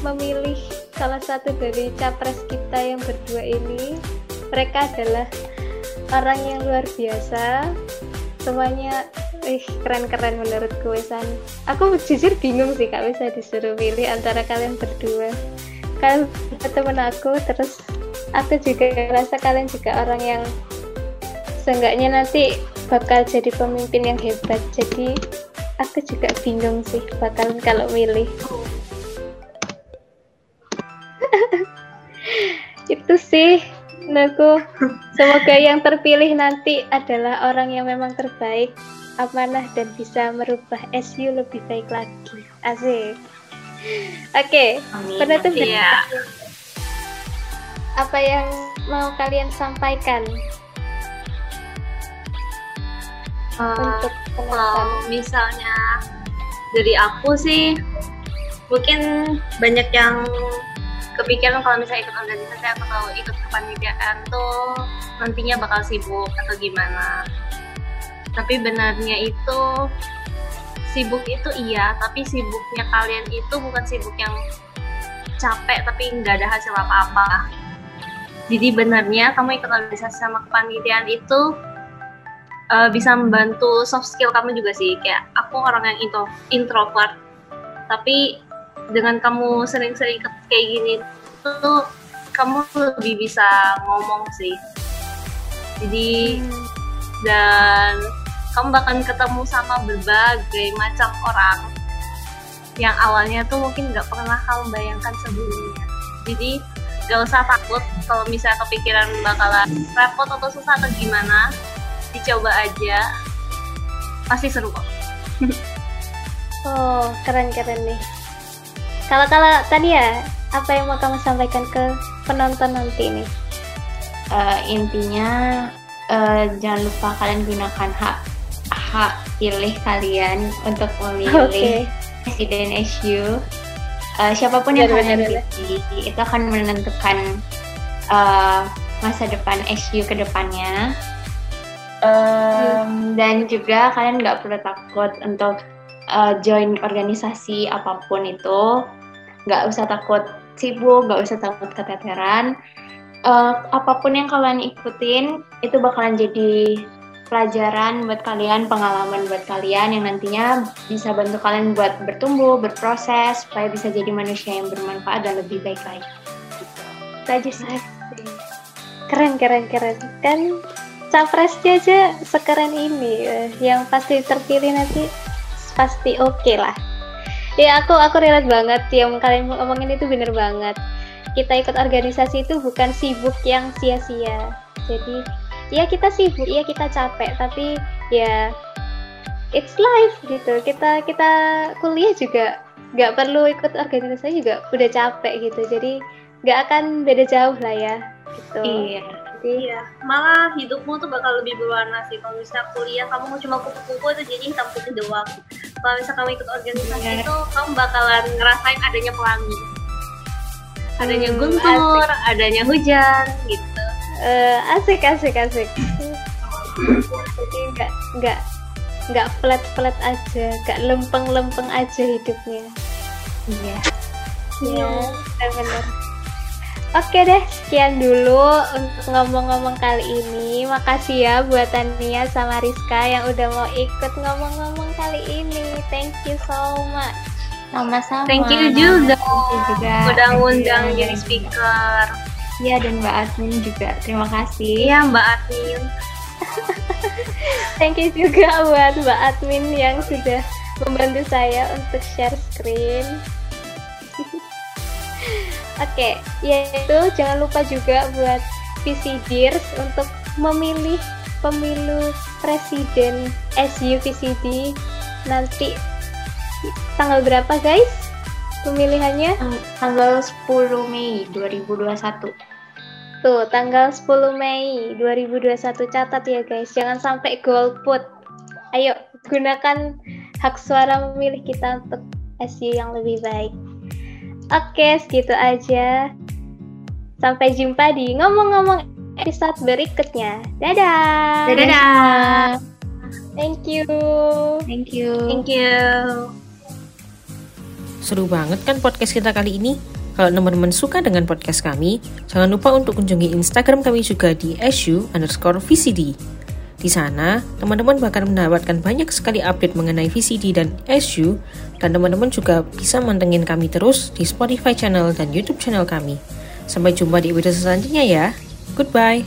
memilih salah satu dari capres kita yang berdua ini. Mereka adalah orang yang luar biasa. Semuanya ih keren-keren menurut gue San. Aku jujur bingung sih kak bisa disuruh pilih antara kalian berdua. Kalian temen aku terus aku juga rasa kalian juga orang yang seenggaknya nanti bakal jadi pemimpin yang hebat. Jadi aku juga bingung sih bakalan kalau milih. Itu sih menurutku semoga yang terpilih nanti adalah orang yang memang terbaik amanah dan bisa merubah SU lebih baik lagi. Asik. Oke okay, penutup ya. apa yang mau kalian sampaikan uh, penonton misalnya dari aku sih mungkin banyak yang kepikiran kalau misalnya ikut organisasi atau ikut kepanitiaan tuh nantinya bakal sibuk atau gimana. Tapi benarnya itu sibuk itu iya tapi sibuknya kalian itu bukan sibuk yang capek tapi nggak ada hasil apa-apa. Jadi benarnya kamu ikut organisasi sama kepanitiaan itu uh, bisa membantu soft skill kamu juga sih. Kayak aku orang yang intro introvert. Tapi dengan kamu sering-sering kayak gini tuh kamu lebih bisa ngomong sih. Jadi hmm. dan kamu bahkan ketemu sama berbagai macam orang yang awalnya tuh mungkin nggak pernah kamu bayangkan sebelumnya. Jadi gak usah takut kalau misalnya kepikiran bakalan repot atau susah atau gimana dicoba aja. Pasti seru kok. Oh keren keren nih. Kalau kalau tadi ya, apa yang mau kamu sampaikan ke penonton nanti nih? Uh, intinya uh, jangan lupa kalian gunakan hak hak pilih kalian untuk memilih okay. presiden SU uh, siapa pun yang kalian pilih itu akan menentukan uh, masa depan SU ke depannya um, dan juga kalian nggak perlu takut untuk uh, join organisasi apa pun itu nggak usah takut sibuk nggak usah takut keteteran uh, apa pun yang kalian ikutin itu bakalan jadi pelajaran buat kalian, pengalaman buat kalian yang nantinya bisa bantu kalian buat bertumbuh, berproses, supaya bisa jadi manusia yang bermanfaat dan lebih baik lagi. Gitu. sih. Keren, keren, keren. Kan capresnya aja sekeren ini, eh, yang pasti terpilih nanti pasti oke okay lah. Ya aku aku relate banget yang kalian ngomongin itu bener banget. Kita ikut organisasi itu bukan sibuk yang sia-sia. Jadi ya kita sibuk ya kita capek tapi ya it's life gitu kita kita kuliah juga nggak perlu ikut organisasi juga udah capek gitu jadi nggak akan beda jauh lah ya gitu iya jadi iya. malah hidupmu tuh bakal lebih berwarna sih. Kalau misalnya kuliah kamu cuma kupu-kupu itu jadi hitam putih doang. Kalau misalnya kamu ikut organisasi yeah. itu kamu bakalan ngerasain adanya pelangi. Adanya hmm, guntur asik. adanya hujan gitu. Uh, asik asik asik. Jadi nggak nggak nggak flat flat aja nggak lempeng lempeng aja hidupnya. Iya. Iya benar Oke deh, sekian dulu untuk ngomong-ngomong kali ini. Makasih ya buat Tania sama Rizka yang udah mau ikut ngomong-ngomong kali ini. Thank you so much. Sama-sama. Thank you juga. Thank you juga. Udah ngundang jadi speaker. Iya dan Mbak Admin juga. Terima kasih. Iya Mbak Admin. Thank you juga buat Mbak Admin yang sudah membantu saya untuk share screen. Oke, okay, yaitu jangan lupa juga buat VCDers untuk memilih pemilu presiden SU VCD nanti tanggal berapa guys? Pemilihannya? Tanggal 10 Mei 2021. Tuh, tanggal 10 Mei 2021 catat ya guys. Jangan sampai golput. Ayo, gunakan hak suara memilih kita untuk SU yang lebih baik. Oke, segitu aja. Sampai jumpa di ngomong-ngomong episode berikutnya. Dadah. Dadah. Thank you. Thank you. Thank you. Seru banget kan podcast kita kali ini? Kalau teman-teman suka dengan podcast kami, jangan lupa untuk kunjungi Instagram kami juga di SU underscore VCD. Di sana, teman-teman bahkan mendapatkan banyak sekali update mengenai VCD dan SU, dan teman-teman juga bisa mantengin kami terus di Spotify channel dan YouTube channel kami. Sampai jumpa di video selanjutnya ya. Goodbye.